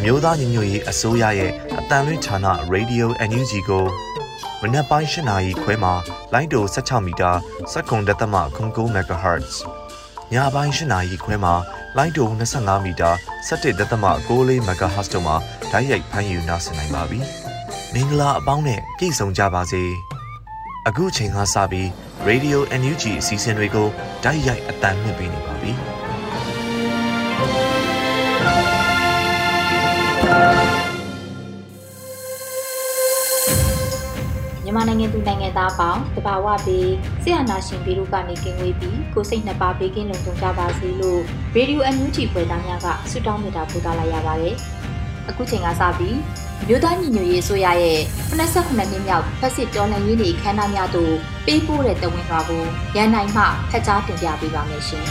အမျိုးသားညီညွတ်ရေးအစိုးရရဲ့အတန်လွင့်ဌာန Radio NUG ကိုမနက်ပိုင်း၈နာရီခွဲမှာလိုင်းတို16မီတာစက္ကန့်တက်သမ9 MHz ညပိုင်း၈နာရီခွဲမှာလိုင်းတို25မီတာ17တက်သမ6 MHz တို့မှာဓာတ်ရိုက်ဖမ်းယူနိုင်နိုင်ပါပြီမင်္ဂလာအပေါင်းနဲ့ပြည့်စုံကြပါစေအခုချိန်ကစပြီး Radio NUG အစီအစဉ်တွေကိုဓာတ်ရိုက်အတန်မြင့်ပေးနေပါပြီ မြန်မာနိုင်ငံသူနိုင်ငံသားပေါင်းတဘာဝပြီးဆရာနာရှင်ပြည်တို့ကနေကင်းဝေးပြီးကိုစိတ်နှစ်ပါးဘေးကင်းလုံခြုံကြပါစေလို့ရေဒီယိုအန်ယူဂျီဖွယ်သားများကဆုတောင်းမေတ္တာပို့သလိုက်ရပါတယ်။အခုချိန်ကစပြီးမြို့သားညီညွတ်ရေးဆိုရရဲ့89နှစ်မြောက်ဖက်စစ်တော်လှန်ရေးနေ့ခမ်းနားများသို့ပေးပို့တဲ့တဝင်းလွှာကိုရန်နိုင်မှဖက်ကြားတင်ပြပေးပါမယ်ရှင်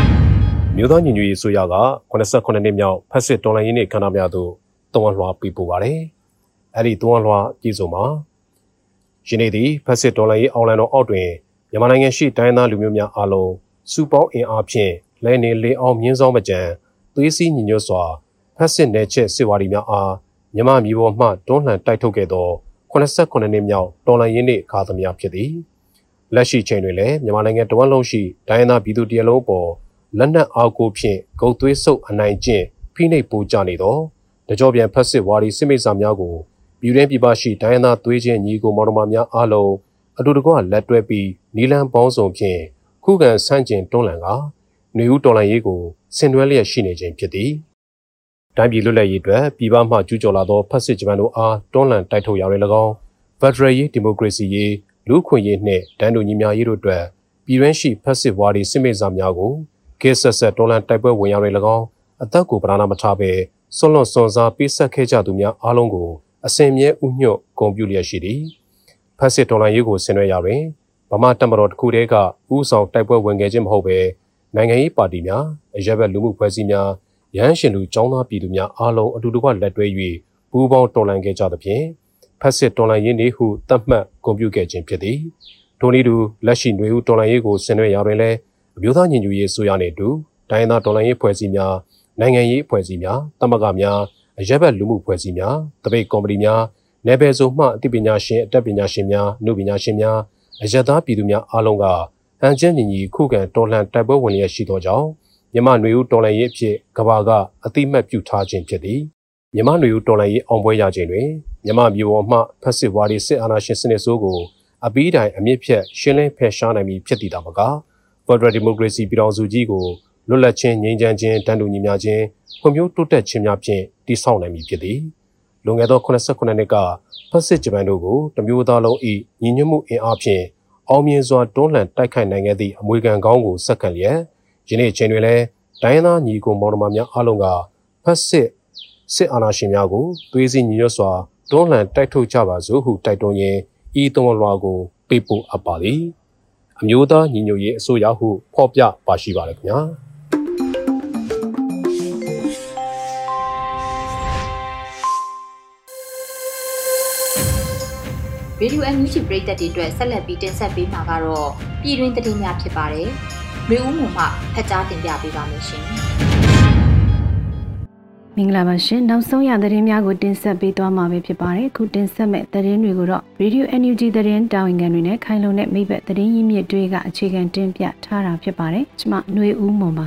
။မြို့သားညီညွတ်ရေးဆိုရက89နှစ်မြောက်ဖက်စစ်တော်လှန်ရေးနေ့ခမ်းနားများသို့တဝင်းလွှာပေးပို့ပါတယ်။အဲ့ဒီတဝင်းလွှာပြည်စုံမှာ ယနေ့သည်ဖက်စစ်ဒေါ်လာရေးအောင်လန်တော်အောက်တွင်မြန်မာနိုင်ငံရှိတိုင်းသားလူမျိုးများအားလုံးစူပေါင်းအင်အားဖြင့်လဲနေလေအောင်မြင်းဆောင်မကြံသွေးစည်းညီညွတ်စွာဖက်စစ်နယ်ချက်စစ်ဝါဒီများအားမြန်မာမျိုးပေါ်မှတွန်းလှန်တိုက်ထုတ်ခဲ့သော89နှစ်မြောက်တော်လှန်ရေးနေ့အခါသမယဖြစ်သည်လက်ရှိချိန်တွင်လည်းမြန်မာနိုင်ငံတဝန်းလုံးရှိတိုင်းသားပြည်သူတရလုံးပေါ်လက်နက်အားကိုဖြင့်ဂုတ်သွေးဆုပ်အနိုင်ကျင့်ဖိနှိပ်ပူကြနေသောတကြောပြန်ဖက်စစ်ဝါဒီစစ်မိတ်ဆာများကို ပြည်တွင်းပြည်ပရှိဒိုင်းသားသွေးချင်းညီကိုမော်ဒမာများအားလုံးအတူတကွလက်တွဲပြီးနီလန်ပေါင်းစုံဖြင့်ခုခံဆန့်ကျင်တွန်းလှန်ကຫນွေဦးတော်လှန်ရေးကိုဆင်နွှဲလျက်ရှိနေခြင်းဖြစ်သည်။တိုင်းပြည်လွတ်လပ်ရေးအတွက်ပြည်ပမှကျူးကျော်လာသောဖက်စစ်ဂျပန်တို့အားတွန်းလှန်တိုက်ထုတ်ရာတွင်၎င်းဖက်ဒရယ်ရေးဒီမိုကရေစီရေးလူ့ခွင့်ရေးနှင့်ဒန်းတူညီမျှရေးတို့အတွက်ပြည်တွင်းရှိဖက်စစ်ဝါဒီစစ်မိတ်စာများကိုကေဆက်ဆက်တွန်းလှန်တိုက်ပွဲဝင်ရာတွင်၎င်းအသက်ကိုပဓာနာမထားဘဲဆွလွန်စွန်စားပေးဆက်ခဲ့ကြသူများအားလုံးကို အစဉ်မြဲဥညွတ်ဂုံပြုလျက်ရှိသည်ဖက်စစ်ဒေါ်လာရေးကိုဆင်နွှဲရာတွင်ဗမာတမတော်တစ်ခုတည်းကဥဆောင်တိုက်ပွဲဝင်ခဲ့ခြင်းမဟုတ်ဘဲနိုင်ငံရေးပါတီများအရက်ဘက်လူမှုဖွဲ့စည်းများရဟန်းရှင်လူចောင်းသားပြည်သူများအားလုံးအတူတကွလက်တွဲ၍ပူးပေါင်းတော်လှန်ခဲ့ကြသဖြင့်ဖက်စစ်တော်လှန်ရေးနေဟုသတ်မှတ်ဂုဏ်ပြုခဲ့ခြင်းဖြစ်သည်ထိုနည်းတူလက်ရှိຫນွေဦးတော်လှန်ရေးကိုဆင်နွှဲရာတွင်လည်းအမျိုးသားညီညွတ်ရေးဆိုရနှင့်အတူတိုင်းသားတော်လှန်ရေးဖွဲ့စည်းများနိုင်ငံရေးဖွဲ့စည်းများတမကများ အရက်ဘက်လူမှုဖွဲ့စည်းများတပိတ်ကော်မတီများနယ်ပယ်စုံမှအသိပညာရှင်အတတ်ပညာရှင်များနှုပညာရှင်များအရက်သားပြည်သူများအားလုံးကဟန်ချက်ညီညီခုခံတော်လှန်တိုက်ပွဲဝင်ရရှိသောကြောင့်မြမနွေဦးတော်လှန်ရေးအဖြစ်ကဘာကအတိမတ်ပြုထားခြင်းဖြစ်သည်မြမနွေဦးတော်လှန်ရေးအောင်ပွဲရခြင်းတွင်မြမမျိုးပေါ်မှဖက်စစ်ဝါဒီစစ်အာဏာရှင်စနစ်ဆိုးကိုအပီးတိုင်အမြင့်ဖြတ်ရှင်းလင်းဖယ်ရှားနိုင်ပြီဖြစ်တည်တာမက Federal Democracy ပြည်တော်စုကြီးကို လွတ်လပ်ခြင်းငြိမ်းချမ်းခြင်းတန်တူညီမျှခြင်းဖွံ့ဖြိုးတိုးတက်ခြင်းများဖြင့်တည်ဆောက်နိုင်မည်ဖြစ်သည်လွန်ခဲ့သော89နှစ်ကဖက်စစ်ဂျပန်တို့ကိုတမျိုးသားလုံး၏ညီညွတ်မှုအင်အားဖြင့်အောင်မြင်စွာတွန်းလှန်တိုက်ခိုက်နိုင်ခဲ့သည့်အမွေခံကောင်းကိုစက္ကန့်လျက်ယနေ့ချိန်တွင်လည်းဒိုင်းသားညီကိုမော်ဒမာများအားလုံးကဖက်စစ်စစ်အာဏာရှင်များကိုသွေးစည်းညီညွတ်စွာတွန်းလှန်တိုက်ထုတ်ကြပါစို့ဟုတိုက်တွန်းရင်းဤသွန်လွှာကိုပေးပို့အပ်ပါသည်အမျိုးသားညီညွတ်ရေးအစိုးရဟုဖော်ပြပါရှိပါတယ်ခင်ဗျာ ရေဒီယိုအန်ယူဂျီပရိသတ်တွေအတွက်ဆက်လက်ပြီးတင်ဆက်ပေးမှာကတော့ပြည်တွင်းသတင်းများဖြစ်ပါတယ်။မျိုးဦးမှုမှဖတ်ကြားတင်ပြပေးပါမယ်ရှင်။မင်္ဂလာပါရှင်နောက်ဆုံးရသတင်းများကိုတင်ဆက်ပေးသွားမှာဖြစ်ပါတယ်အခုတင်ဆက်မဲ့သတင်းတွေကိုတော့ Radio NUG သတင်းတာဝန်ခံတွေနဲ့ခိုင်လုံတဲ့မိဘသတင်းရင်းမြစ်တွေကအခြေခံတင်ပြထားတာဖြစ်ပါတယ်ကျွန်မຫນွေဦးမွန်ပါ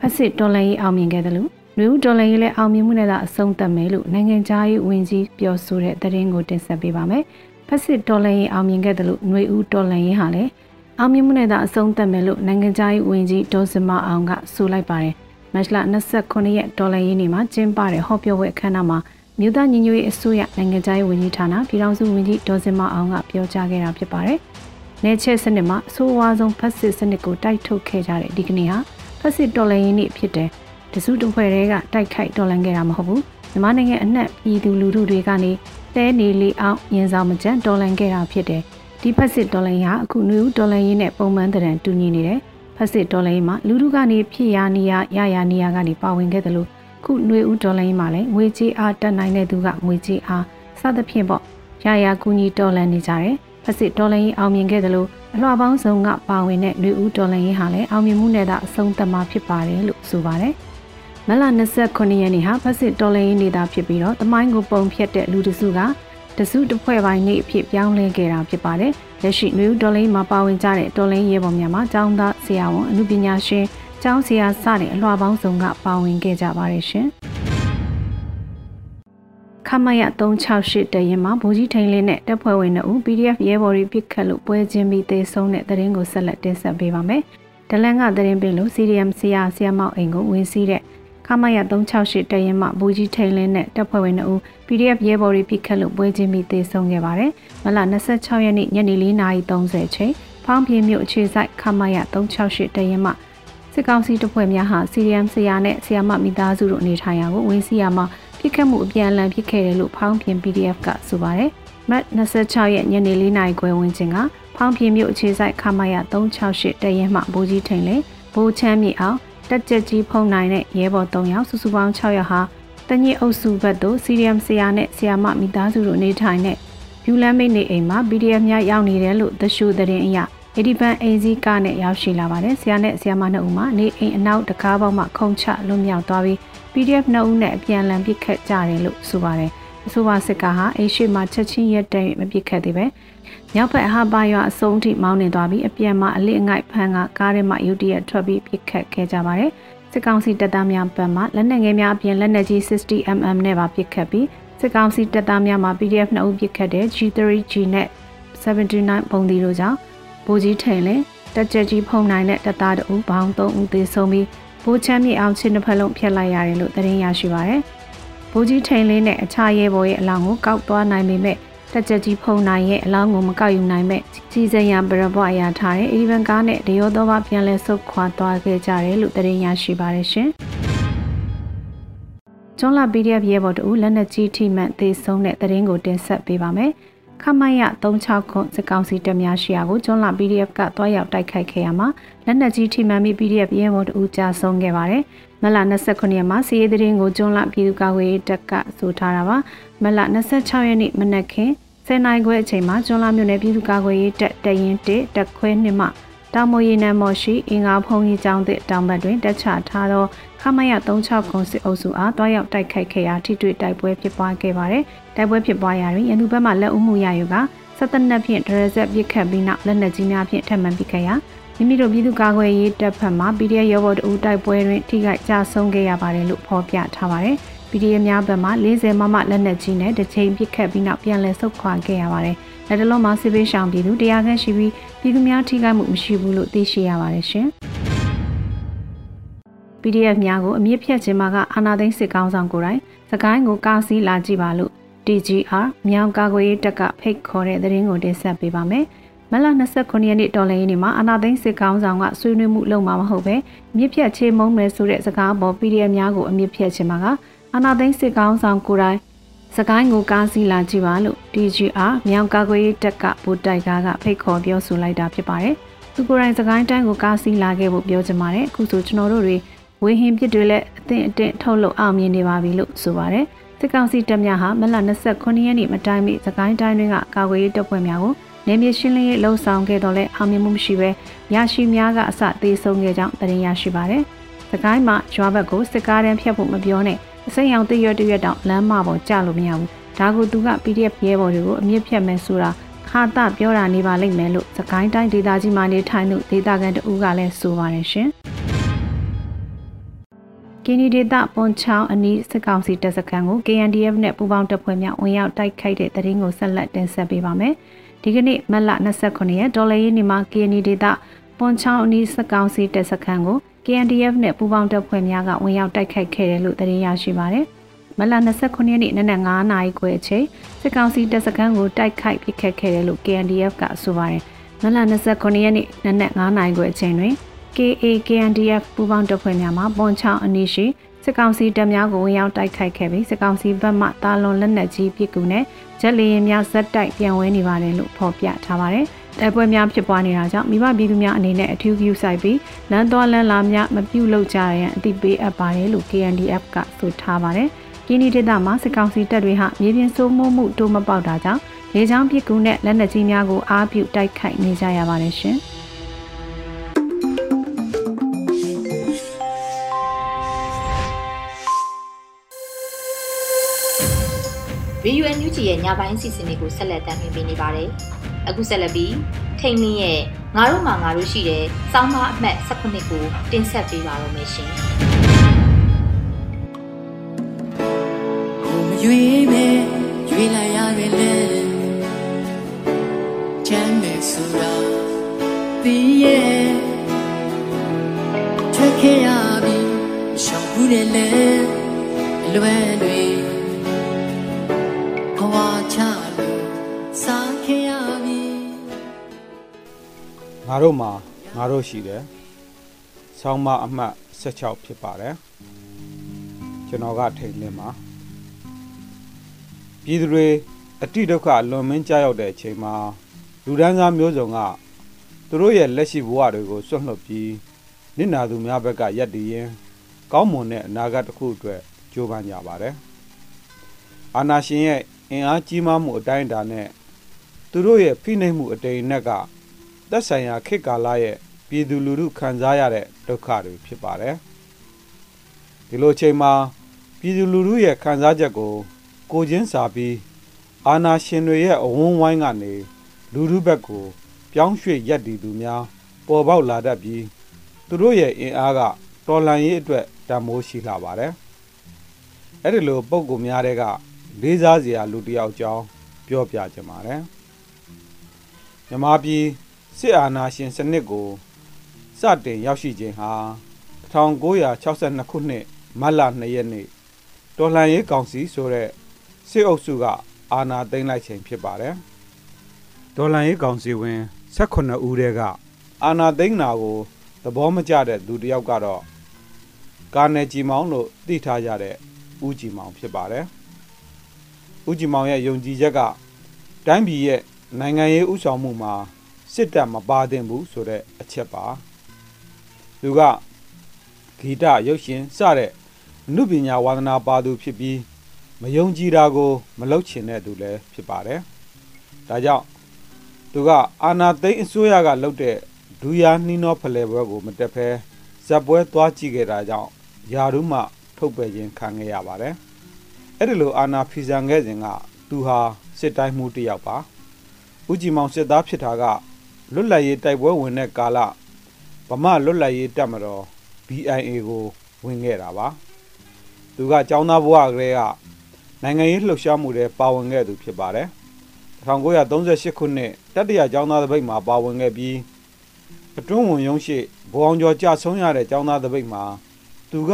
ဖက်စစ်တော်လိုင်းအောင်မြင်ခဲ့တယ်လို့ လူဦးဒေါ်လာရေးလည်းအောင်မြင်မှုနဲ့သာအဆုံးသတ်မယ်လို့နိုင်ငံခြားရေးဝန်ကြီးပြောဆိုတဲ့သတင်းကိုတင်ဆက်ပေးပါမယ်။ဖက်စစ်ဒေါ်လာရေးအောင်မြင်ခဲ့တယ်လို့ຫນွေဦးဒေါ်လာရေးဟာလည်းအောင်မြင်မှုနဲ့သာအဆုံးသတ်မယ်လို့နိုင်ငံခြားရေးဝန်ကြီးဒေါ်စမအောင်ကဆိုလိုက်ပါတယ်။မတ်လ29ရက်ဒေါ်လာရေးနေ့မှာကျင်းပတဲ့ဟောပြောပွဲအခမ်းအနားမှာမြို့သားညီညွတ်ရေးအစိုးရနိုင်ငံခြားရေးဝန်ကြီးဌာနပြည်ထောင်စုဝန်ကြီးဒေါ်စင်မအောင်ကပြောကြားခဲ့တာဖြစ်ပါတယ်။နေချက်စနစ်မှာအဆိုးအဝါဆုံးဖက်စစ်စနစ်ကိုတိုက်ထုတ်ခဲ့ကြတဲ့ဒီကနေ့ဟာဖက်စစ်တော်လှန်ရေးနေ့ဖြစ်တယ် တစုတဖွဲ့တွေကတိုက်ခိုက်တော်လှန်ခဲ့တာမဟုတ်ဘူးမြန်မာနိုင်ငံအနှံ့ပြည်သူလူထုတွေကနေတဲနေလေးအောင်ရင်ဆောင်မကြမ်းတော်လှန်ခဲ့တာဖြစ်တယ်ဒီဖက်စစ်တော်လှန်ရေးဟာအခုနွေဦးတော်လှန်ရေးနဲ့ပုံမှန်တရံတူညီနေတယ်ဖက်စစ်တော်လှန်ရေးမှာလူထုကနေဖြစ်ရာနေရာရရာနေရာကနေပါဝင်ခဲ့တယ်လို့ခုနွေဦးတော်လှန်ရေးမှာလည်းငွေကြေးအားတက်နိုင်တဲ့သူကငွေကြေးအားစသဖြင့်ပေါ့ရရာကူညီတော်လှန်နေကြတယ်ဖက်စစ်ဒေါ်လာရင်းအောင်မြင်ခဲ့တယ်လို့အလှပေါင်းစုံကပါဝင်တဲ့လူဦးဒေါ်လာရင်းဟာလည်းအောင်မြင်မှုနဲ့သာအဆုံးသတ်မှာဖြစ်ပါတယ်လို့ဆိုပါတယ်။ မလ29ရက်နေ့ဟာဖက်စစ်တော်လှန်ရေးနေတာဖြစ်ပြီးတော့တမိုင်းကိုပုံဖြတ်တဲ့လူတစုကတစုတစ်ဖွဲ့ပိုင်းနေ့အဖြစ်ပြောင်းလဲခဲ့တာဖြစ်ပါတယ်။လက်ရှိနယူးဒေါ်လင်းမှာပါဝင်ကြတဲ့ဒေါ်လင်းရဲဘော်များမှာကျောင်းသားဆရာဝန်အမှုပညာရှင်ကျောင်းဆရာစတဲ့အလှပေါင်းစုံကပါဝင်ခဲ့ကြပါတယ်ရှင်။ခမရ368တရင်မှာဗိုလ်ကြီးထိန်လင်းနဲ့တပ်ဖွဲ့ဝင်တို့ PDF ရဲဘော်တွေပြစ်ခတ်လို့ပွဲချင်းပြီးသေဆုံးတဲ့တရင်ကိုဆက်လက်တင်ဆက်ပေးပါမယ်။ဒလန်ကတရင်ပင်လို့ CDM ဆရာဆရာမောက်အိမ်ကိုဝင်စီးတဲ့ ခမရ368တရင်မှဘူကြီးထိန်လင်းနဲ့တပ်ဖွဲ့ဝင်တို့ PDF ရဲဘော်တွေပြစ်ခတ်လို့ပွဲချင်းပြီးသေဆုံးခဲ့ပါတယ်။မလ26ရက်နေ့ညနေ4:30ချိန်ဖောင်းပြင်းမြို့အခြေစိုက်ခမရ368တရင်မှစစ်ကောင်စီတပ်ဖွဲ့များဟာ CDM ဆရာနဲ့ဆရာမမိသားစုတို့အနေထိုင်ရာကိုဝင်စီးရမှာပြစ်ခတ်မှုအပြန်အလှန်ဖြစ်ခဲ့တယ်လို့ဖောင်းပြင်း PDF ကဆိုပါတယ်။မတ်26ရက်ညနေ4နာရီခွဲဝန်းကျင်ကဖောင်းပြင်းမြို့အခြေစိုက်ခမရ368တရင်မှဘူကြီးထိန်လေဘိုးချမ်းမြေအောင် တက်ကြက်ကြီးဖုံနိုင်တဲ့ရဲဘော်3ယောက်စုစုပေါင်း6ယောက်ဟာတညစ်အုပ်စုဘက်သို့စီရီယမ်ဆရာနဲ့ဆရာမမိသားစုတို့နေထိုင်တဲ့ယူလန်မိတ်နေအိမ်မှာ PDF များရောက်နေတယ်လို့သရှုသတင်းအရအဒီပန်အိမ်စီးကားနဲ့ရောက်ရှိလာပါတယ်ဆရာနဲ့ဆရာမနှစ်ဦးမှနေအိမ်အနောက်တကားပေါက်မှခုံချလွတ်မြောက်သွားပြီး PDF နှစ်ဦးနဲ့အပြန်လန်ပစ်ခတ်ကြတယ်လို့ဆိုပါတယ် အဆိုပါစစ်ကားဟာအိရှိမှချက်ချင်းရက်တဲ့မပစ်ခတ်သေးပဲမြောက်ဘက်အဟပါရွာအစုံထိမောင်းနေသွားပြီးအပြန်မှာအလစ်အငိုက်ဖမ်းကကားထဲမှာယူတရက်ထွက်ပြီးပစ်ခတ်ခဲ့ကြပါတယ်စစ်ကောင်စီတပ်သားများဘက်မှလက်နက်ငယ်များအပြင်လက်နက်ကြီး 60mm နဲ့ပါပစ်ခတ်ပြီးစစ်ကောင်စီတပ်သားများမှ PDF 2ဦးပစ်ခတ်တဲ့ G3G နဲ့79ပုံဒီတို့ကြောင့်ဗိုလ်ကြီးထိန်လင်းတက်ကြကြီးဖုံနိုင်တဲ့တပ်သားတို့ဘောင်း3ဦးသေဆုံးပြီးဗိုလ်ချမ်းမြေအောင်ချင်းတစ်ဖက်လုံးဖျက်လိုက်ရတယ်လို့သတင်းရရှိပါရယ် ဗိုလ်ကြီးထိန်လင်းနဲ့အခြားရဲဘော်ရဲ့အလောင်းကိုကောက်သွားနိုင်ပေမဲ့တက်ကြကြီးဖုံနိုင်ရဲ့အလောင်းကိုမကောက်ယူနိုင်မဲ့ကြီးစံရပရဘွားရထားတဲ့အေဒီဗန်ကားနဲ့ဒေယောသောဘာပြန်လဲဆုတ်ခွာသွားခဲ့ကြတယ်လို့သတင်းရရှိပါတယ်ရှင်။ကျွန်းလာ PDF ရဲဘော်တို့လက်နက်ကြီးထိမှန်သေဆုံးတဲ့သတင်းကိုတင်ဆက်ပေးပါမယ်။ ခမရ36ခုစစ်ကောင်စီတပ်များရှိရာကိုကျွန်းလာ PDF ကတွားရောက်တိုက်ခိုက်ခဲ့ရမှာလက်နက်ကြီးထိမှန်ပြီး PDF ရဲဘော်တို့ကြာဆုံးခဲ့ပါတယ်။မလ29ရက်မှာစီးရီးသတင်းကိုကျွန်းလာပြည်သူ့ကာကွယ်ရေးတပ်ကဆိုထားတာပါ။မလ26ရက်နေ့မနက်ခင်း10နိုင်ခွဲအချိန်မှာကျွန်းလာမြို့နယ်ပြည်သူ့ကာကွယ်ရေးတပ်တရင်1တက်ခွဲ2မှ တောင်မရီနံမော်ရှိအင်္ဂါဖုံကြီးကျောင်းသစ်တောင်ဘက်တွင်တက်ချထားသောခမရ36ခုစစ်အုပ်စုအားတွားရောက်တိုက်ခိုက်ခဲ့ရာထိတွေ့တိုက်ပွဲဖြစ်ပွားခဲ့ပါတယ်။တိုက်ပွဲဖြစ်ပွားရာတွင်ရန်သူဘက်မှလက်ဦးမှုရယူကစက်တနက်ဖြင့်ဒရဇက်ပစ်ခတ်ပြီးနောက်လက်နက်ကြီးများဖြင့်ထပ်မံပစ်ခတ်ရာမိမိတို့ပြည်သူ့ကာကွယ်ရေးတပ်ဖက်မှ PDF ရောဘော်တအူတိုက်ပွဲတွင်ထိခိုက်ကြဆုံးခဲ့ရပါတယ်လို့ဖော်ပြထားပါတယ်။ PDF များဘက်မှ40မမလက်နက်ကြီးနဲ့တစ်ချိန်ပစ်ခတ်ပြီးနောက်ပြန်လည်ဆုတ်ခွာခဲ့ရပါတယ်။ လက်တလုံးမှာစစ်ပေးရှောင်ပြည်သူတရားခန့်ရှိပြီးပြည်သူများထိခိုက်မှုမရှိဘူးလို့သိရှိရပါတယ်ရှင်။ PDF များကိုအမြင့်ဖြတ်ခြင်းမှာကအာနာသိန်းစစ်ကောင်းဆောင်ကိုယ်တိုင်စကိုင်းကိုကားစီးလာကြည့်ပါလို့ DGR မြောင်ကာကွယ်ရေးတပ်ကဖိတ်ခေါ်တဲ့သတင်းကိုတင်ဆက်ပေးပါမယ်။မလ29ရက်နေ့တော်လှန်ရေးနေ့မှာအာနာသိန်းစစ်ကောင်းဆောင်ကဆွေးနွေးမှုလုပ်မှာမဟုတ်ပဲမြစ်ဖြတ်ချေမုံမယ်ဆိုတဲ့စကားပေါ် PDF များကိုအမြင့်ဖြတ်ခြင်းမှာကအာနာသိန်းစစ်ကောင်းဆောင်ကိုယ်တိုင် စကိုင်းကိုကားစီးလာကြည့်ပါလို့ DGR မြောင်ကာကွယ်ရေးတပ်ကဗိုလ်တိုက်ကားကဖိတ်ခေါ်ပြောဆိုလိုက်တာဖြစ်ပါတယ်။သူကိုယ်တိုင်စကိုင်းတိုင်းကိုကားစီးလာခဲ့ဖို့ပြောချင်ပါတယ်။အခုဆိုကျွန်တော်တို့တွေဝေဟင်ပစ်တွေလည်းအသင့်အတင့်ထုတ်လုပ်အောင်မြင်နေပါပြီလို့ဆိုပါတယ်။စစ်ကောင်စီတပ်များဟာမလ29ရက်နေ့မတိုင်မီစကိုင်းတိုင်းတွင်ကကာကွယ်ရေးတပ်ဖွဲ့များကိုနေမြေရှင်းလင်းရေးလှုံ့ဆော်ခဲ့တော့လဲအောင်မြင်မှုမရှိဘဲရရှိများကအစသေးဆုံးခဲ့ကြောင်းသတင်းရရှိပါတယ်။စကိုင်းမှာရွာဘက်ကိုစစ်ကားတန်းဖြတ်ဖို့မပြောနဲ့ အစိမ်းရောင်တရွတ်တရွတ်တောင်လမ်းမပေါ်ကျလို့မရဘူး။ဒါကိုသူက PDF ရဲဘော်တွေကိုအမြင့်ဖြတ်မယ်ဆိုတာခါတာပြောတာနေပါလိမ့်မယ်လို့စကိုင်းတိုင်းဒေသကြီးမှာနေထိုင်သူဒေသခံတဦးကလည်းဆိုပါတယ်ရှင်။ကင်းဒီဒေတာပွန်ချောင်းအနီးစစ်ကောင်စီတပ်စခန်းကို KNDF နဲ့ပူးပေါင်းတပ်ဖွဲ့များဝင်ရောက်တိုက်ခိုက်တဲ့တရင်ကိုဆက်လက်တင်ဆက်ပေးပါမယ်။ဒီကနေ့မတ်လ29ရက်ဒေါ်လာရင်းနေမှာ KND ဒေတာပွန်ချောင်းအနီးစစ်ကောင်စီတပ်စခန်းကို KNDF နဲ့ပူးပေါင်းတပ်ဖွဲ့များကဝင်ရောက်တိုက်ခိုက်ခဲ့တယ်လို့သတင်းရရှိပါတယ်။မလ29ရက်နေ့နနက်9နာရီခွဲအချိန်စစ်ကောင်စီတပ်စခန်းကိုတိုက်ခိုက်ပစ်ခတ်ခဲ့တယ်လို့ KNDF ကဆိုပါတယ်။မလ29ရက်နေ့နနက်9နာရီခွဲအချိန်တွင် KA KNDF ပူးပေါင်းတပ်ဖွဲ့များမှပွန်ချောင်းအနီးရှိစစ်ကောင်စီတပ်များကိုဝင်ရောက်တိုက်ခိုက်ခဲ့ပြီးစစ်ကောင်စီဘက်မှတာလွန်လက်နက်ကြီးပစ်ကူနဲ့ဂျက်လီရင်များဇက်တိုက်ပြန်ဝဲနေပါတယ်လို့ဖော်ပြထားပါတယ်။ တိုက်ပွဲများဖြစ်ပွားနေတာကြောင့်မိဘပြည်သူများအနေနဲ့အထူးဂရုစိုက်ပြီးလမ်းသွားလမ်းလာများမပြုတ်လောက်ကြရန်အသိပေးအပ်ပါတယ်လို့ KNDF ကဆိုထားပါတယ်။ကင်းဒီဒေသမှာစစ်ကောင်စီတပ်တွေဟာမြေပြင်စိုးမိုးမှုတိုးမပေါက်တာကြောင့်လေကြောင်းပစ်ကူနဲ့လက်နက်ကြီးများကိုအားပြုတိုက်ခိုက်နေကြရပါတယ်ရှင်။ရေယူအန်ယူဂျီရဲ့ညပိုင်းအစီအစဉ်လေးကိုဆက်လက်တင်ပြနေပါတယ်။ အခုဆက်လက်ပြီးထိန်လင်းရဲ့ငါတို့မှငါတို့ရှိတဲ့စောင်းမအမှတ်18ကိုတင်ဆက်ပေးပါတော့မယ်ရှင်။ကိုမရွေးမဲ့ရွေးလိုက်ရတယ်လေချမ်းမဲ့ဆိုတာပြီးရဲ့ထွက်ခဲ့ရပြီရှောင်ဘူးတယ်လေအလွယ်တွေ ငါတို့မှာငါတို့ရှိတယ်။ဆောင်းမအမှတ်16ဖြစ်ပါတယ်။ကျွန်တော်ကထိန်လင်းပါ။ပြည်သူတွေအတိဒုက္ခလွန်မင်းကြောက်တဲ့အချိန်မှာလူဒန်းစားမျိုးစုံကသူတို့ရဲ့လက်ရှိဘဝတွေကိုစွန့်လွတ်ပြီးနစ်နာသူများဘက်ကရက်တည်ရင်ကောင်းမွန်တဲ့အနာဂတ်တစ်ခုအတွက်ကြိုးပမ်းကြပါတယ်။အာနာရှင်ရဲ့အင်အားကြီးမားမှုအတိုင်းအတာနဲ့သူတို့ရဲ့ဖိနှိပ်မှုအတိမ်နဲ့က သက်ဆိုင်ရာခေတ်ကာလရဲ့ပြည်သူလူထုခံစားရတဲ့ဒုက္ခတွေဖြစ်ပါတယ်။ဒီလိုချိန်မှာပြည်သူလူထုရဲ့ခံစားချက်ကို ကိုချင်းစာပြီးအာဏာရှင်တွေရဲ့အဝန်းဝိုင်းကနေလူထုဘက်ကို ပြောင်းရွှေ့ရက်တည်သူများ ပေါ်ပေါက်လာတတ်ပြီးသူတို့ရဲ့အင်အားကတော်လှန်ရေးအတွက်တန်မိုးရှိလာပါတယ်။အဲ့ဒီလိုပုံကူများတဲ့ကလေးစားစရာလူတစ်ယောက်ကြောင်းပြောပြကြပါတယ်။မြမပြည် စစ်အာဏာရှင်စနစ်ကိုစတင်ရောက်ရှိခြင်းဟာ1962ခုနှစ်မတ်လ2ရက်နေ့တော်လှန်ရေးကောင်စီဆိုတဲ့စစ်အုပ်စုကအာဏာသိမ်းလိုက်ခြင်းဖြစ်ပါတယ်။တော်လှန်ရေးကောင်စီဝင်18ဦးတည်းကအာဏာသိမ်းတာကိုသဘောမကျတဲ့သူတစ်ယောက်ကတော့ကာနယ်ဂျီမောင်လို့သိထားကြတဲ့ဦးကြည်မောင်ဖြစ်ပါတယ်။ဦးကြည်မောင်ရဲ့ယုံကြည်ချက်ကတိုင်းပြည်ရဲ့နိုင်ငံရေးဥဆောင်မှုမှာ စစ်တပ်မပါသင့်ဘူးဆိုတဲ့အချက်ပါသူကဂီတရုပ်ရှင်စတဲ့အမှုပညာဝါသနာပါသူဖြစ်ပြီးမယုံကြည်တာကို မလုပ်ချင်တဲ့သူလည်းဖြစ်ပါတယ်ဒါကြောင့်သူကအာနာသိန်းအစိုးရကလုပ်တဲ့ဒူယာနှီးနောဖလဲပွဲကို မတက်ဖဲဇက်ပွဲသွားကြည့်ခဲ့တာကြောင့်ယာရုမှထုတ်ပယ်ခြင်းခံခဲ့ရပါတယ်အဲ့ဒီလိုအာနာဖီဆန်ခဲ့စဉ်ကသူဟာစစ်တိုင်းမှုတစ်ယောက်ပါဦးကြည်မောင်စစ်သားဖြစ်တာက လွတ်လပ်ရေးတိုက်ပွဲဝင်တဲ့ကာလဗမာလွတ်လပ်ရေးတပ်မတော် BIA ကိုဝင်ခဲ့တာပါသူကចောင်းသားဘဝကလေးကနိုင်ငံရေးလှုပ်ရှားမှုတွေပါဝင်ခဲ့သူဖြစ်ပါတယ်1938ခုနှစ်တတိယចောင်းသားတပိတ်မှာပါဝင်ခဲ့ပြီးအတွင်းဝင်ရုံးရှိဘဝအောင်ကျော်ကြဆုံးရတဲ့ចောင်းသားတပိတ်မှာသူက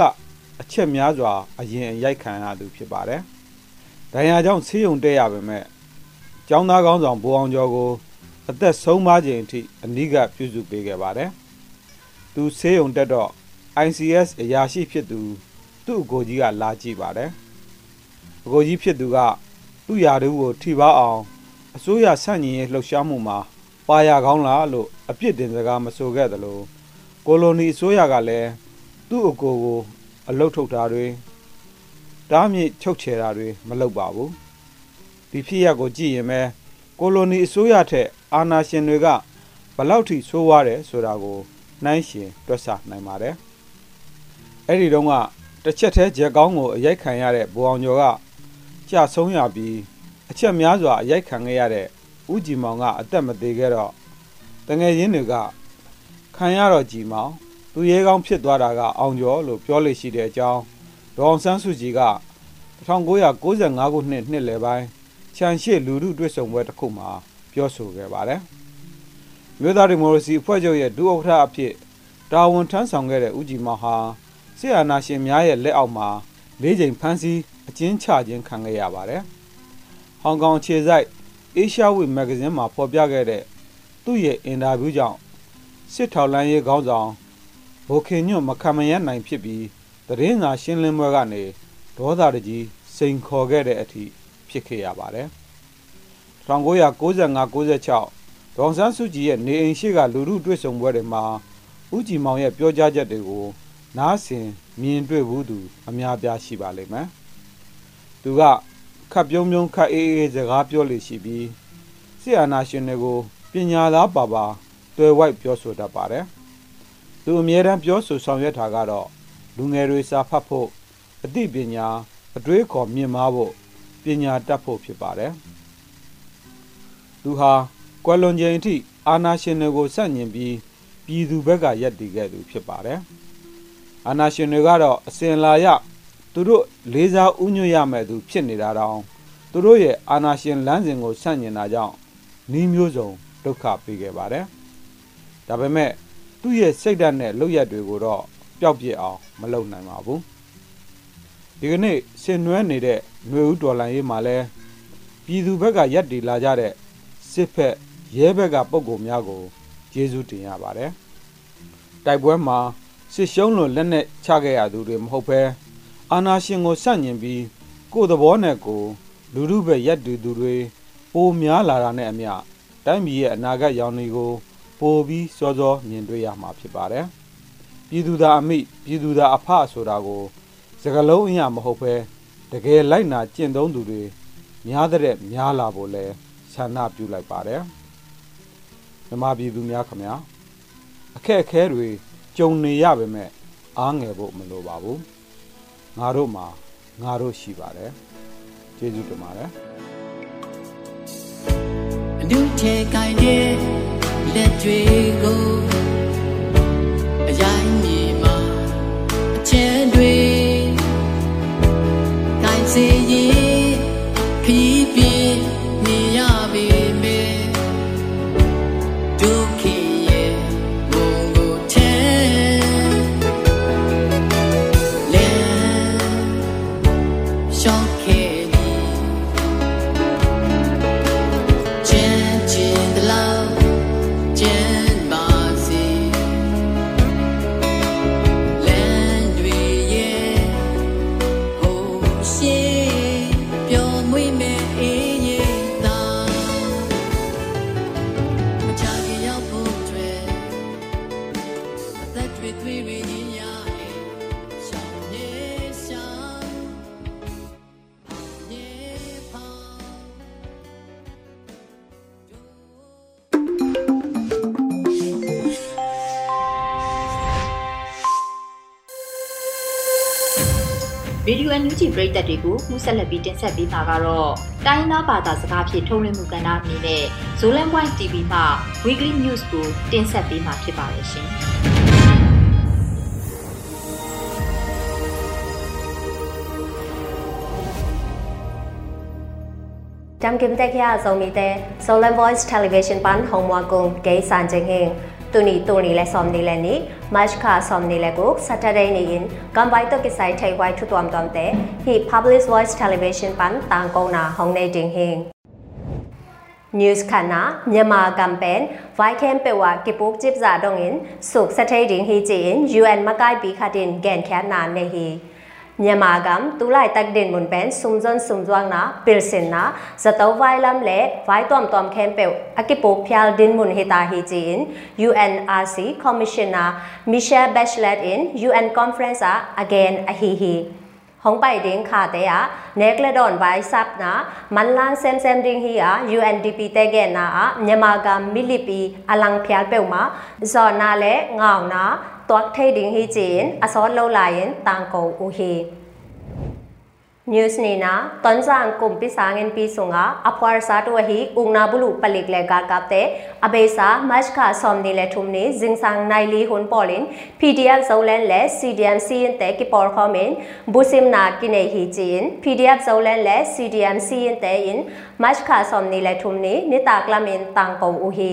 အချက်များစွာအရင်ရိုက်ခံရသူဖြစ်ပါတယ်ဒဏ်ရာကြောင့်ဆေးရုံတက်ရပါမယ်ចောင်းသားကောင်းဆောင်ဘဝအောင်ကျော်ကို အသက်ဆုံးပါခြင်းအထိအနိကပြုစုပေးခဲ့ပါတယ်။သူဆေးရုံတက်တော့ ICS အရာရှိဖြစ်သူသူ့အကိုကြီးကလာကြည့်ပါတယ်။အကိုကြီးဖြစ်သူကသူ့ယာတူကိုထိပါအောင်အစိုးရဆန့်ကျင်ရေးလှုပ်ရှားမှုမှာပါရကောင်းလားလို့အပြစ်တင်စကားမဆိုခဲ့သလိုကိုလိုနီအစိုးရကလည်းသူ့အကိုကို အလုတ်ထုတ်တာတွေတားမြစ်ချုပ်ချယ်တာတွေမလုပ်ပါဘူး။ဒီဖြစ်ရပ်ကိုကြည့်ရင်ပဲကိုလိုနီအစိုးရထက် အာဏာရှင်တွေကဘလောက်ထိဆိုးွားတယ်ဆိုတာကိုနှိုင်းရှင်တွက်ဆနိုင်ပါတယ်။အဲ့ဒီတုန်းကတစ်ချက်တည်းဂျက်ကောင်းကိုအရိုက်ခံရတဲ့ဘူအောင်ကျော်ကကြာဆုံးရပြီးအချက်များစွာအရိုက်ခံခဲ့ရတဲ့ဦးကြည်မောင်ကအသက်မသေးခဲ့တော့တငယ်ရင်းတွေကခံရတော့ကြည်မောင်သူရဲကောင်းဖြစ်သွားတာကအောင်ကျော်လို့ပြောလို့ရှိတဲ့အကြောင်းဒေါအောင်ဆန်းစုကြည်က1995ခုနှစ်နှစ်လယ်ပိုင်းခြံရှိလူမှုတွေ့ဆုံပွဲတစ်ခုမှာ ပြောဆိုခဲ့ပါတယ်။မြို့သားဒီမိုကရေစီအဖွဲ့ချုပ်ရဲ့ဒုဥက္ကဋ္ဌအဖြစ်တာဝန်ထမ်းဆောင်ခဲ့တဲ့ဦးကြည်မောင်ဟာဆီယနာရှင်များရဲ့လက်အောက်မှာ၄ချိန်ဖမ်းဆီးအကျဉ်းချခြင်းခံခဲ့ရပါတယ်။ဟောင်ကောင်ခြေစိုက် Asia Week မဂ္ဂဇင်းမှာဖော်ပြခဲ့တဲ့သူ့ရဲ့အင်တာဗျူးကြောင့်စစ်ထောက်လန်းရေးခေါင်းဆောင်ဘိုခင်ညွတ်မခံမရနိုင်ဖြစ်ပြီးသတင်းစာရှင်းလင်းပွဲကနေဒေါသတကြီးစိန်ခေါ်ခဲ့တဲ့အထိဖြစ်ခဲ့ရပါတယ် 1995 96ဒေါန်ဆန်းစုကြည်ရဲ့နေအိမ်ရှိကလူမှုတွေ့ဆုံပွဲတွေမှာဦးကြည်မောင်ရဲ့ပြောကြားချက်တွေကိုနားဆင်မြင်တွေ့ဘူးသူအများပြားရှိပါလိမ့်မယ်။သူကခပ်ပြုံးပြုံးခပ်အေးအေးစကားပြောလို့ရှိပြီးဆီအာနာရှင်တွေကိုပညာသားပါပါတွေ့ဝိုက်ပြောဆိုတတ်ပါတယ်။သူအမြဲတမ်းပြောဆိုဆောင်ရွက်တာကတော့လူငယ်တွေစာဖတ်ဖို့အသိပညာအတွေးခေါ်မြင့်မားဖို့ပညာတတ်ဖို့ဖြစ်ပါတယ်။ သူဟာကွယ်လွန်ချိန်အထိအာနာရှင်တွေကိုစန့်ကျင်ပြီးပြည်သူဘက်ကရက်တည်ခဲ့သူဖြစ်ပါတယ်။အာနာရှင်တွေကတော့အစဉ်လာရသူတို့လေးစားဥညွတ်ရမယ်သူဖြစ်နေတာတောင်သူတို့ရဲ့အာနာရှင်လမ်းစဉ်ကိုဆန့်ကျင်တာကြောင့်နှီးမျိုးစုံဒုက္ခပေးခဲ့ပါတယ်။ဒါပေမဲ့သူ့ရဲ့စိတ်ဓာတ်နဲ့လုပ်ရက်တွေကိုတော့ပျောက်ပြစ်အောင်မလုပ်နိုင်ပါဘူး။ဒီကနေ့ဆင်နွှဲနေတဲ့ຫນွေဦးတော်လန်ရေးမှာလဲပြည်သူဘက်ကရက်တည်လာကြတဲ့ စစ်ဖက်ရဲဘက်ကပုံကိုများကိုကျေးဇူးတင်ရပါတယ်။တိုက်ပွဲမှာစစ်ရှုံးလွန်လက်နဲ့ချခဲ့ရသူတွေမဟုတ်ဘဲအာနာရှင်ကိုစန့်ကျင်ပြီးကိုယ်သဘောနဲ့ကိုလူလူပဲရက်တူသူတွေပိုများလာတာနဲ့အမျှတိုင်းပြည်ရဲ့အနာဂတ်ရောင်တွေကိုပိုပြီးစောစောမြင်တွေ့ရမှာဖြစ်ပါတယ်။ပြည်သူသားအမိပြည်သူသားအဖဆိုတာကိုစကလုံးအရာမဟုတ်ဘဲတကယ်လိုက်နာကျင့်သုံးသူတွေများတဲ့များလာဖို့လဲ ဆန္ဒပြုလိုက်ပါတယ်။မြမပြည်သူများခမညာအခက်အခဲတွေကြုံနေရပါမဲ့အားငယ်ဖို့မလိုပါဘူးငါတို့မှာငါတို့ရှိပါတယ်ကျေးဇူးတင်ပါတယ်အနုထဲကိုင်းတဲ့လက်တွေကို ရေဒီယိုအန်ယူဂျီပရိသတ်တွေကိုမှုဆက်လက်ပြီးတင်ဆက်ပေးမှာကတော့တိုင်းရင်းသားဘာသာစကားဖြင့်ထုတ်လွှင့်မှုကဏ္ဍအနေနဲ့ Zolan Point TV မှ Weekly News ကိုတင်ဆက်ပေးမှာဖြစ်ပါတယ်ရှင်။ Jam kim te kya zo mi te Solar Voice Television pan hong wa kum ke san jing hing tu ni tu ni le som ni le ni March kha som ni le ko Saturday ni in kam bai to ki sai thai wai thu tuam tuam te hi Public Voice Television pan tang ko na hong nei ding hing News khana Myanmar campaign vai kem pe wa ki puk jip za dong in suk Saturday ding hi ji in UN makai bi khatin gen khan na ne hi မြန်မာကမ်တူလိုက်တက်ဒင်မွန်ပန်စုံဇွန်စုံဇွမ်နာပီလ်စင်နာဇတောဝိုင်လမ်လေဝိုင်တွမ်တွမ်ခဲမ်ပေအကိပိုဖျာလ်ဒင်မွန်ဟီတာဟီဂျီင် UNRC Commissioner Michelle Bachelet in UN Conference again a hi hi ဟောင်ပိုင်ဒင်းခါတဲ့ ตัวเทดิงฮีจีนอซอนโลลายินต่างกูอูฮีนิวส์นี่นะตอนจังกลุ่มพิสางเงินปีสุงอาอพวารสาตัวฮีอุงนาบุลุปลิกเลกากับเตอเบซามัชคาซอมนี่และทุมนี้จิงสังไนลีฮุนปอลินพีดีเอ็มโซแลนและซีดีเอ็มซีนเตกิปอร์คอมเมนบุซิมนากินเอฮีจีนพีดีเอ็มโซแลนและซีดีเอ็มซีนเตอินมัชคาซอมนี่และทุมนี้นิตากลามินต่างกูอูฮี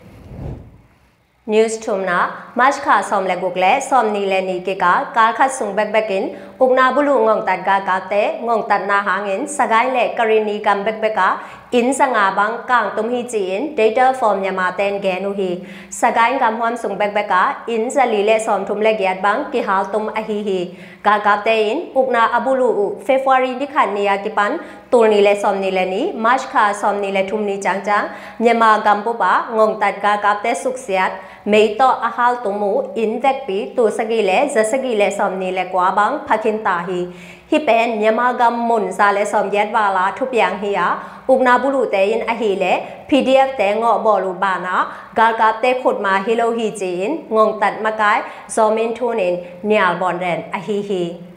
news thumna mashkha somle gugle somni le ni ke ka kar khat sung bek bekin ukna bulu ngong tat ga ka te ngong tat na hangin sagai le karini kam bek beka in sanga bang kang tum hi chi in data form nyama ten ge nu hi sagai kam hwam sung bek beka in zali le som thum le gyat bang ki hal tum a hi hi ka ka te in ukna abulu u february ni khan ni ya ki pan tul ni le som ni le ni march kha som ni le thum ni chang chang nyama gam pu pa ngong tat ga ka te suk siat mei to a hal tum mu in vek pi tu sagi le zasagi le som ni le kwa bang phakin ta hi hi pen nyama gam mun sa le som yat wa la thu piang hi ya ukna bulu te in a hi le pdf te ngo bo lu ba na gal ka te khut ma hi lo hi chin ngong tat ma kai zomin thunin nyal bon ren a hi hi News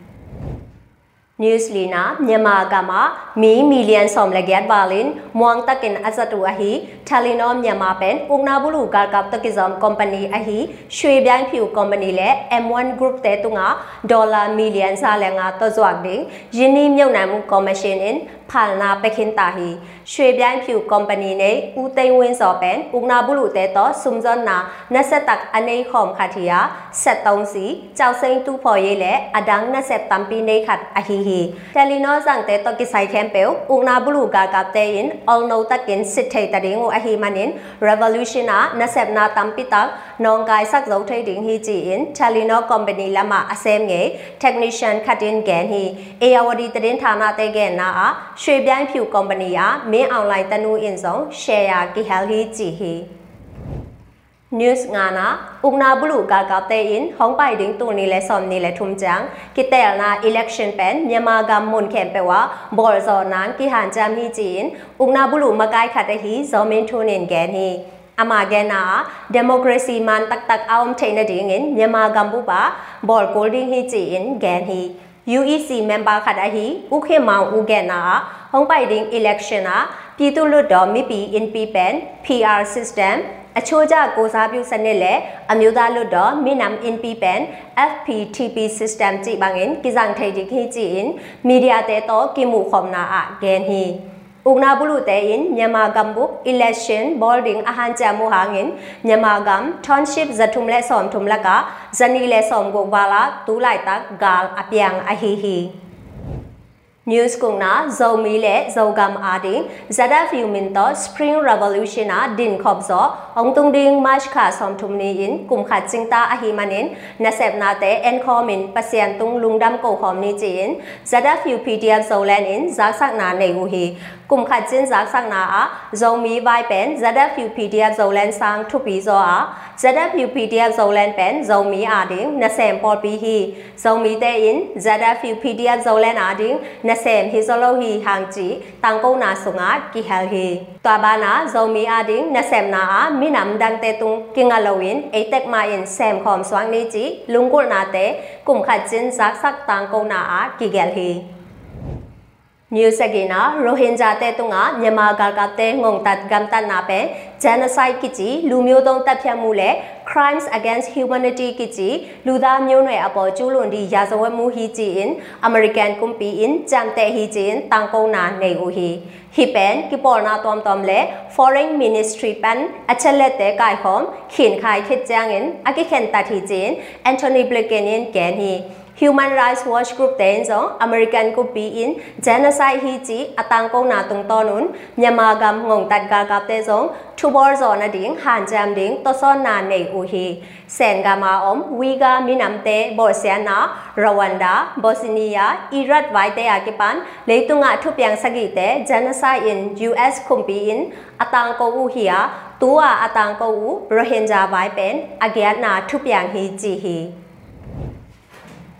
Lina Myanmar Gama Mi Million Som Lagyat Balin Muang Takin Azatu Ahi Talinom Myanmar Pen Ungna Bulu Garkap Takizom Company Ahi Shui Byang Phu Company Le M1 Group Te Tunga Dollar Million Sa Lenga To Zwak Ding Yini Myau Nam Mu Commission in ဖာလနာပခင်တာဟီရွှေပြိုင်ဖြူကုမ္ပဏီနေဦးသိန်းဝင်းစော်ပန်ဥကနာဘူးလူတဲတော့စုံဇွန်နာနက်ဆက်တက်အနေခေါမခတ်တီယာ73စီကြောက်စိန်တူဖော်ရေးလေအဒန်းနက်ဆက်တမ်ပီနေခတ်အဟီဟီတယ်လီနောဇန်တဲတော့ကိဆိုင်ခဲမ်ပေဥကနာဘူးလူကာကပ်တဲင်အော်နိုတက်ကင်စစ်ထေတရင်ကိုအဟီမနင် revolution နာနက်ဆက်နာတမ်ပီတက်နောင်ကိုင်ဆက်လုံးထိတ်တင်ဟီဂျီအင်တယ်လီနောကုမ္ပဏီလမအစဲငယ် technician ခတ်တင်ကန်ဟီအေယာဝဒီတရင်ဌာနတဲကဲနာရွှေပြိုင်ဖြူကုမ္ပဏီအားမင်းအွန်လိုင်းတနူးအင်ဆောင် share ကိဟယ်ဟီကြည့်ဟီ news ngana ugna bulu ga ga te in hong pai ding tu ni le som ni le thum chang ki tel na election pen myama gam mun khem pe wa bol zo nan ki han jam hi chin ugna bulu ma kai khat hi zo min thu nin ge ni ama ge na democracy man tak tak aum thein na ding in myama gam bu ba bol holding hi chin ge ni UEC member ခတာဟီဦးခင်မောင်ဦးကဲ့နာဟုံးပိုက်ဒင်း election နာပြည်သူ့လွတ်တော် MIP in PPN PR system အချိုးကျကိုစားပြုစနစ်လေအမျိုးသားလွတ်တော် Minam in PPN FPTP system ကြည့်ပါငင်ကိဇန်ထိုင်ဒီခိကြည့် media တဲ့တော့ကိမှုခေါမနာအဂန်ဟီ Ugna bulu te in Myanmar Gambuk election boarding ahan chamu hangin Myanmar Gam township zathum le som thum laka zani le som go wala tu lai tak gal apyang ahi hi news kung na zomi le zogam ading zada few min to spring revolution a din khop zo ong tung ding march kha som thum ni in kum kha chingta a hi manin na sep na te en khomin pasien tung lungdam ko khom ni chin zada few pdf zolan in zak sak na nei hu hi kum kha chin zak sak na a zomi vai pen zada few pdf zolan sang thu pi zo a zada few pdf zolan pen zomi ading na sem por pi hi zomi te in zada few pdf zolan ading na 20ဟီဟန်ဂျီတန်ကုနာဆုငါကီဟယ်ဟီတွာဘာနာဇောမီအာဒင်းနဆမ်နာအာမိနမ်ဒန်တေတုံကင်ငါလောဝင်းအေတက်မာယင်ဆမ်ခေါမ်ဆွမ်နီဂျီလုံကုနာတေကု မျိုးဆက်ကိနာရိုဟင်ဂျာတဲ့တုံးကမြန်မာကာကတဲ့ငုံတတ်ဂမ်တတ်နာပဲ genocide ကကြီးလူမျိုးတုံးတပ်ဖြတ်မှုလဲ crimes against humanity ကကြီးလူသားမျိုးနွယ်အပေါ်ကျူးလွန်သည့်ရာဇဝတ်မှုဟီဂျီအင် American kumpi in jamte hi jin tangkong na nei u hi hi pen ki por na tom tom le foreign ministry pan achale te kai hom khin khai khit chang in aki khen ta thi jin Anthony Blinken in ken hi Human Rights Watch Group တဲ့ဇော American ko pi in genocide hi chi atang ko na tung to nun Myanmar gam ngong tat ga ga te zong thu bor zo na ding han jam ding to son na nei u hi sen ga ma om wiga minam te bo sian na Rwanda Bosnia Iraq vai te a ki pan le tu nga thu pyang sagi te genocide in US kum pi in atang ko u hi a tu a atang ko u Rohingya vai pen agyat na thu pyang hi chi hi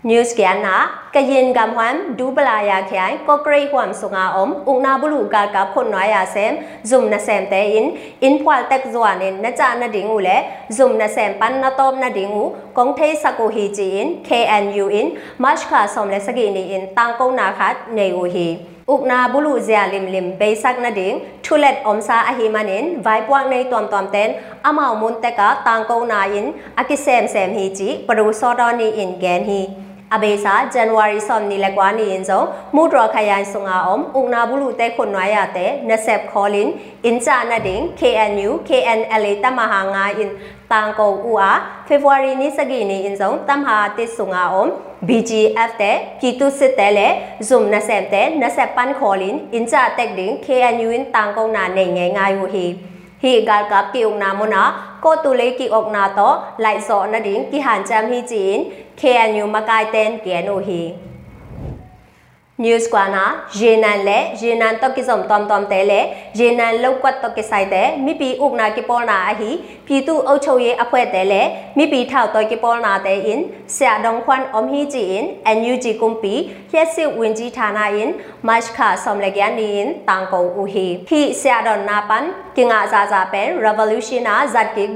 news kya na kayin gam hwan du bala ya khyai ko krei hwam sunga om ungna bulu ga ka phon na ya sem zum na sem te in in phwal tek zwa ne na cha na ding u le zum na sem pan na tom na ding u kong thei sako hi ji in knu in march kha som le sagi ni in tang ko na khat nei u hi อุกนาบุลุเซียลิมลิมเบซักนาดิงทุเลตอมซาอหิมานินไวปวกในตอมตอมเต้นอามามุนเตกะตางโกนาอินอากิเซมเซมฮีจีปรูซอดอนีอินแกนฮี အဘေစာဇန်နဝါရီစောမ်နီလက်ကွာနီရင်စုံမူဒရခရိုင်ဆုငါအုံဥနာဘူးလူတဲခွန်နွားရတဲ့နဆက်ခေါ်လင်အင်ချာနဒင်း KNU KNLA တမဟာငါအင်တန်ကိုဥအားဖေဖော်ဝါရီနေ့စကိနေအင်စုံတမဟာတစ်ဆုငါအုံ BGF တဲ့ပြည်သူစစ်တဲလေ Zoom နဆက်တဲ့နဆက်ပန်ခေါ်လင်အင်ချာတက်ဒင်း KNU အင်တန်ကိုနာနေငယ်ငါယူဟီ hi gal kap ki ung na mo na ko tu le ki ok na to lai so na ding ki han cham hi chin KNU makai ten KNU hi news kwa na yenan le yenan to ki som tom tom te le yenan lau kwat to ki sai te mi pi uk na ki pol na a hi ပြည်သူအုပ်ချုပ်ရေးအဖွဲ့တဲလေမိပီထောက်တော်ကိပေါ်နာတဲအင်ဆရာဒေါန်ခွန်အုံဟီဂျီအင် NUG ကွန်ပီလျက်စစ်ဝင်ကြီးဌာနအင်မတ်ခါဆ ோம் လကရနီအင်တန်ကိုဦးဟီဟီဆရာဒေါန်နာပန်ကင်ငါဇာဇာပန် revolution နာဇတ်ကိဒ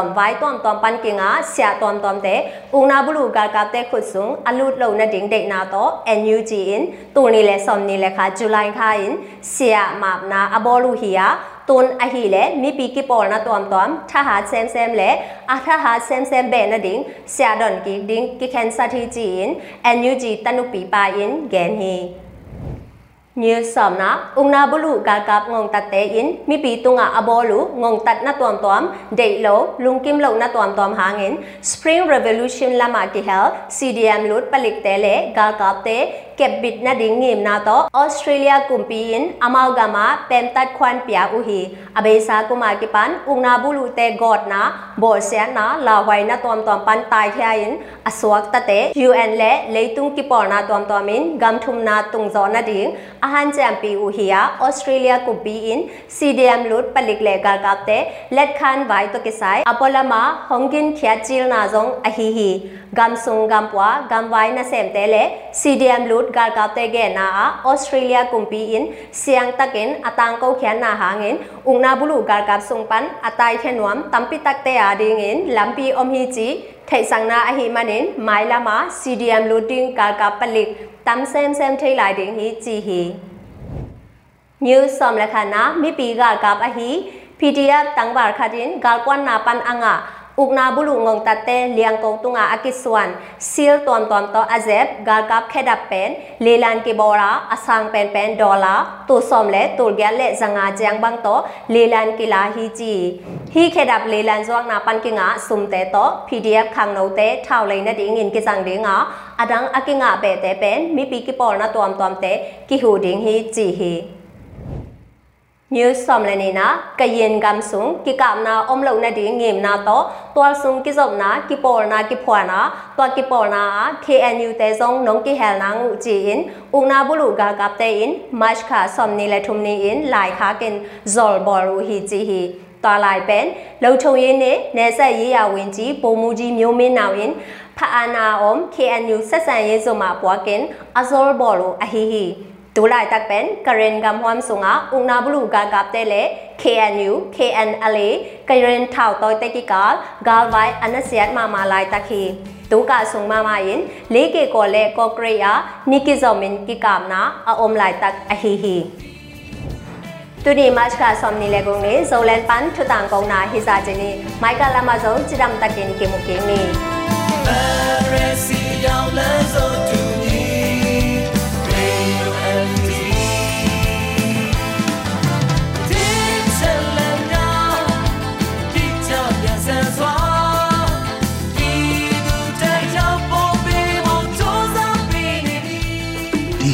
င်းငိမနာတော့ဟီ order အမိတ်ကိထုတ်ခ ्या ဟီဂျင်တနုပီဦးဆိုတူရာထွန်းင်ဂန်ဟီဟီယေနန်တော့ကိဇုံဝိုင်တွမ်တွမ်ပန်ကင်ငါဆရာတွမ်တွမ်တဲ့ဦးနာဘလူကာကတဲ့ခုဆုံအလုလုံနဒင်းဒိတ်နာတော့ NUG in တူနီလေဆ om ni le kha july kha in sia map na abolu hiya ton a hi le mi pi ki por na tom tom tha ha sem sem le a tha ha sem sem be na ding sia don ki ding ki khen sa thi ji in nug tanu pi pa in gen hi ညဆောင်နာဥနာဘလူကာကပ်ငုံတတ်တဲ့ in မိပီတုငါအဘောလူငုံတတ်နတွမ်တွမ်ဒေလောလုံကိမ်လုံနတွမ်တွမ်ဟာငင် spring revolution လာမတီဟဲ cdm လုတ်ပလိ ကတဲလေဂါကပ်တဲ့ kep bit na ding ngim na to australia kumpiin amalgama pem tat khwan pia u hi abesa kuma ki pan ungna bulu te god na bol se na la wai na tom tom pan tai khya in aswak ta te un le leitung ki por na tom tom in gam thum na tung zo na ding ahan jam pi u hi ya australia kumpiin cdm lut palik le gar kap te let khan vai to ki sai apolama hongin khya chil na zong a hi hi gam sung gam pwa gam vai na sem te le cdm lut gar ka te ge na a australia kumpi in siang takin atang ko khian na hangin ungna bulu gar kap sung pan atai khenwam tampi tak te ading in lampi om hi chi thai sang na a hi manin mai lama cdm looting gar kap palik tam sem sem thai lai ding hi chi hi news som la khana mi pi gar kap a hi pdf tang bar khatin gal kwan na pan anga อุกนาบุลุงงตัดเตเลียงกงตุงอาอกิสวนซีลตอมตอมตออาเซบกาลกับแคดับเป็นเลลันกิบอราอสังเป็นเป็นดอล gar ka te ge na a australia kumpi in siang takin atang ko khian na hangin ungna bulu gar ka sung pan atai khenuam tampi tak te a ding in lampi om hi chi thai sang na a hi manin maila ma cdm looting gar ka palik tam sem sem thai lai ding hi chi hi new som lakha na mi pi gar ka a hi pdf tang bar khatin gar kwan na pan anga uk na bulu ngong tate liang kong tunga akiswan sil tuam tuam to azep gal kap khedap pen lelan ki bora asang pen pen dola tu som le tul gya le zanga jang bang to lelan ki la hi ji hi khedap lelan zong na pan ki nga sum te to pdf khang no te thau le na ding in ki sang de nga adang akinga be te pen mi pi ki por na tuam tuam te ki hu ding hi ji hi cái yên gam sung ki kam na om lo na ding ngim na to toal sung ki zom na ki por na ki phwa na to ki por na KNU te zong nong ki hel na ngu chi in ung na bulu ga gap te in mach kha som ni le thum ni in lai kha ken zol bol ru hi chi hi တော်လိုက်ပန်လုံချုံရင်းနဲ့နေဆက်ရေးရဝင်ကြီးပုံမူကြီးမျိုးမင်းနောင်ရင်ဖအာနာအုံ KNU ဆက်ဆံရေးစုံမှာပွားကင်အဇော်ဘော်လိုအဟီဟီ တူလိုက်တက်ပန်ကရင်ဂမ်ဟွမ်ဆုငါဥနာဘလူဂါကပ်တဲလေ KNU KNLA ကရင်ထောက်တော်တက်ကိကာဂါလ်ဝိုင်အနစီယတ်မာမာလိုက်တက်ခီတူကဆုံမမယင်လေးကေကိုလေကောကရိယာနိကိဇောမင်ကိကမ်နာအုံလိုက်တက်အဟီဟီတူဒီမတ်ကဆ ோம் နီလေကုံနေဇိုလန်ပန်ထူတန်ကုံနာဟိစာချင်နီမိုက်ကလာမဇုံချစ်ဒမ်တကင်ကေမုကင်းနီပရစီယော